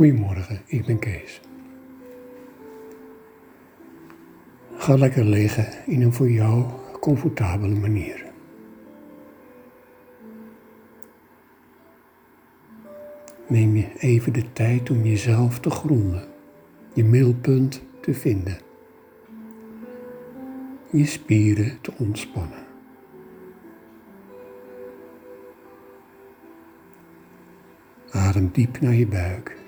Goedemorgen, ik ben Kees. Ga lekker liggen in een voor jou comfortabele manier. Neem je even de tijd om jezelf te gronden, je middelpunt te vinden, je spieren te ontspannen. Adem diep naar je buik.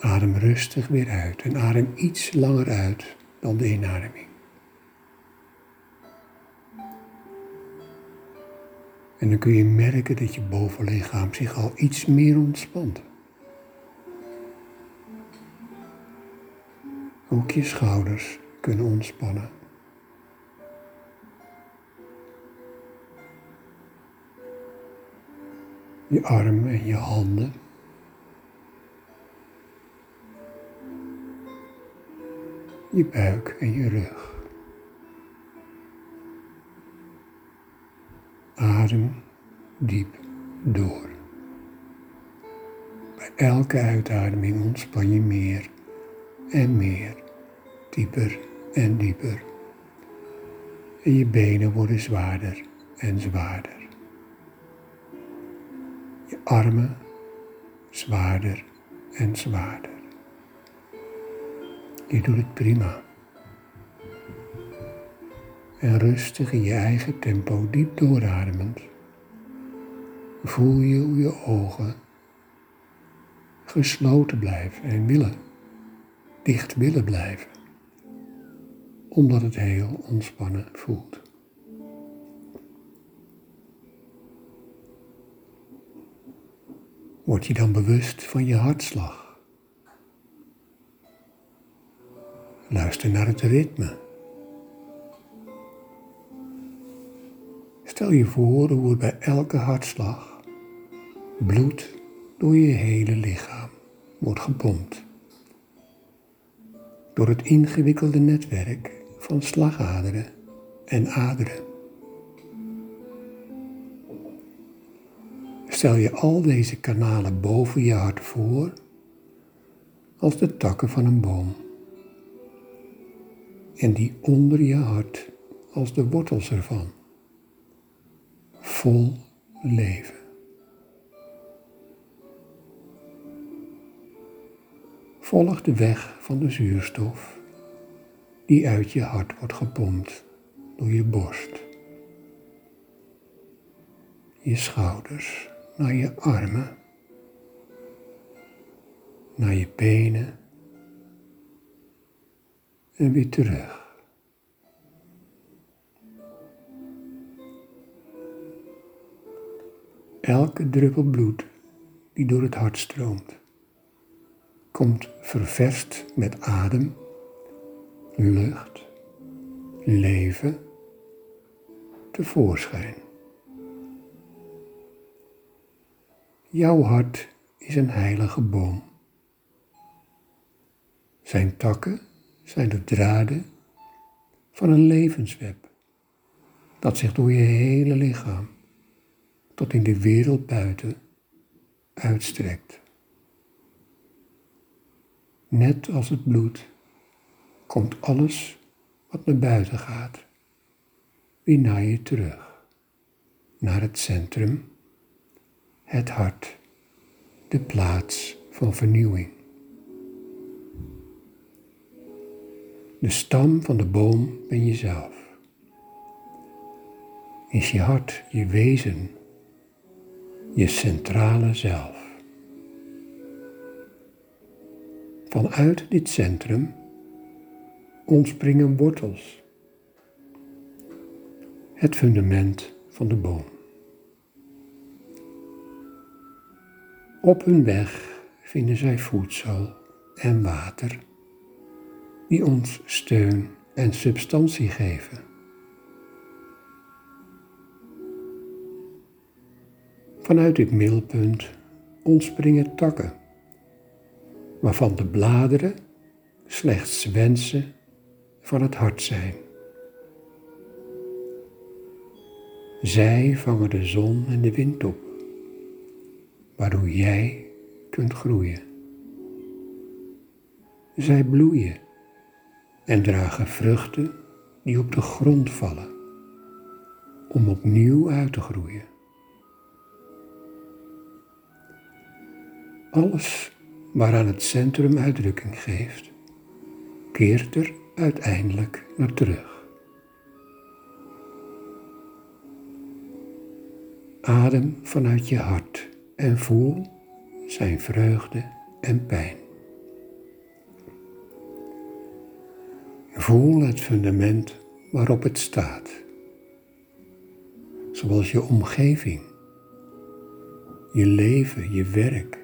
Adem rustig weer uit en adem iets langer uit dan de inademing. En dan kun je merken dat je bovenlichaam zich al iets meer ontspant. Ook je schouders kunnen ontspannen. Je armen en je handen. Je buik en je rug. Adem diep door. Bij elke uitademing ontspan je meer en meer, dieper en dieper. En je benen worden zwaarder en zwaarder. Je armen zwaarder en zwaarder. Je doet het prima en rustig in je eigen tempo diep doorademend, voel je hoe je ogen gesloten blijven en willen, dicht willen blijven, omdat het heel ontspannen voelt. Word je dan bewust van je hartslag. Luister naar het ritme. Stel je voor hoe het bij elke hartslag bloed door je hele lichaam wordt gepompt. Door het ingewikkelde netwerk van slagaderen en aderen. Stel je al deze kanalen boven je hart voor als de takken van een boom. En die onder je hart als de wortels ervan vol leven. Volg de weg van de zuurstof die uit je hart wordt gepompt door je borst, je schouders, naar je armen, naar je benen en weer terug. Elke druppel bloed die door het hart stroomt, komt ververst met adem, lucht, leven tevoorschijn. Jouw hart is een heilige boom. Zijn takken zijn de draden van een levensweb dat zich door je hele lichaam tot in de wereld buiten uitstrekt. Net als het bloed komt alles wat naar buiten gaat weer naar je terug, naar het centrum, het hart, de plaats van vernieuwing. De stam van de boom ben jezelf. Is je hart je wezen je centrale zelf. Vanuit dit centrum ontspringen wortels, het fundament van de boom. Op hun weg vinden zij voedsel en water die ons steun en substantie geven. Vanuit dit middelpunt ontspringen takken, waarvan de bladeren slechts wensen van het hart zijn. Zij vangen de zon en de wind op, waardoor jij kunt groeien. Zij bloeien en dragen vruchten die op de grond vallen om opnieuw uit te groeien. Alles waaraan het centrum uitdrukking geeft, keert er uiteindelijk naar terug. Adem vanuit je hart en voel zijn vreugde en pijn. Voel het fundament waarop het staat, zoals je omgeving, je leven, je werk.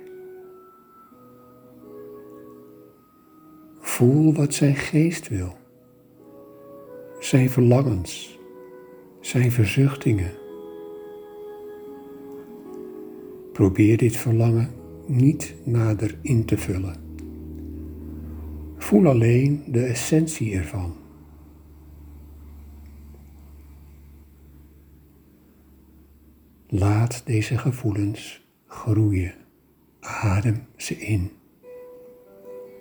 Voel wat zijn geest wil, zijn verlangens, zijn verzuchtingen. Probeer dit verlangen niet nader in te vullen. Voel alleen de essentie ervan. Laat deze gevoelens groeien. Adem ze in.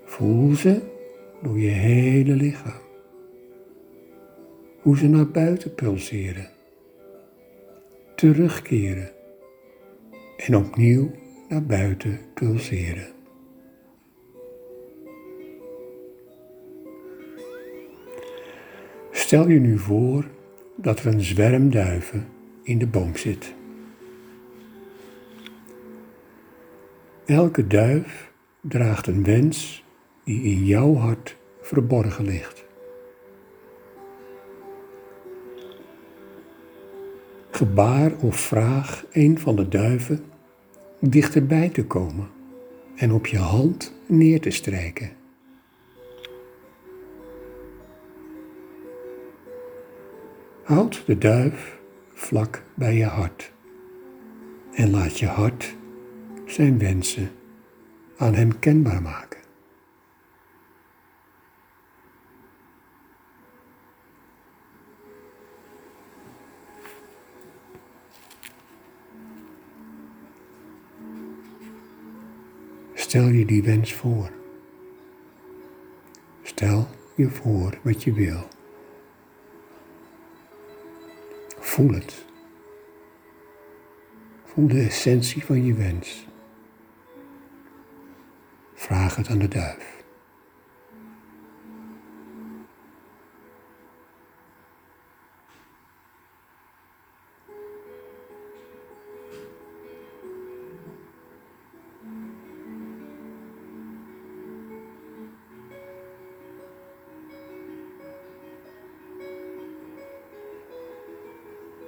Voel ze door je hele lichaam. Hoe ze naar buiten pulseren. Terugkeren. En opnieuw naar buiten pulseren. Stel je nu voor dat er een zwerm duiven in de boom zit. Elke duif draagt een wens die in jouw hart verborgen ligt. Gebaar of vraag een van de duiven dichterbij te komen en op je hand neer te strijken. Houd de duif vlak bij je hart en laat je hart zijn wensen aan hem kenbaar maken. Stel je die wens voor. Stel je voor wat je wil. Voel het. Voel de essentie van je wens. Vraag het aan de duif.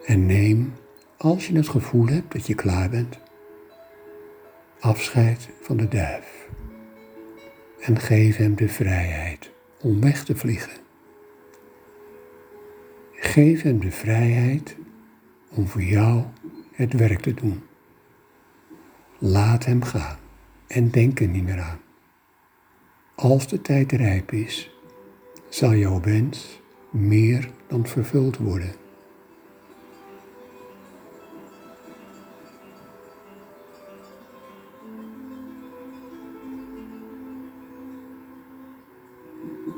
En neem, als je het gevoel hebt dat je klaar bent, afscheid van de duif. En geef hem de vrijheid om weg te vliegen. Geef hem de vrijheid om voor jou het werk te doen. Laat hem gaan en denk er niet meer aan. Als de tijd rijp is, zal jouw wens meer dan vervuld worden.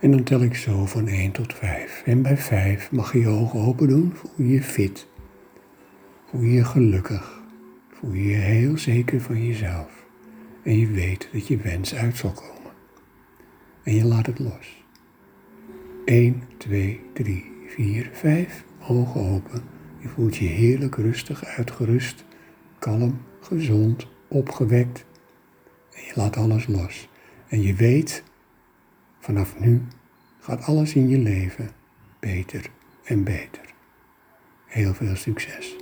En dan tel ik zo van 1 tot 5. En bij 5 mag je je ogen open doen. Voel je je fit. Voel je je gelukkig. Voel je je heel zeker van jezelf. En je weet dat je wens uit zal komen. En je laat het los. 1, 2, 3, 4, 5. Ogen open. Je voelt je heerlijk rustig, uitgerust, kalm, gezond, opgewekt. En je laat alles los. En je weet Vanaf nu gaat alles in je leven beter en beter. Heel veel succes.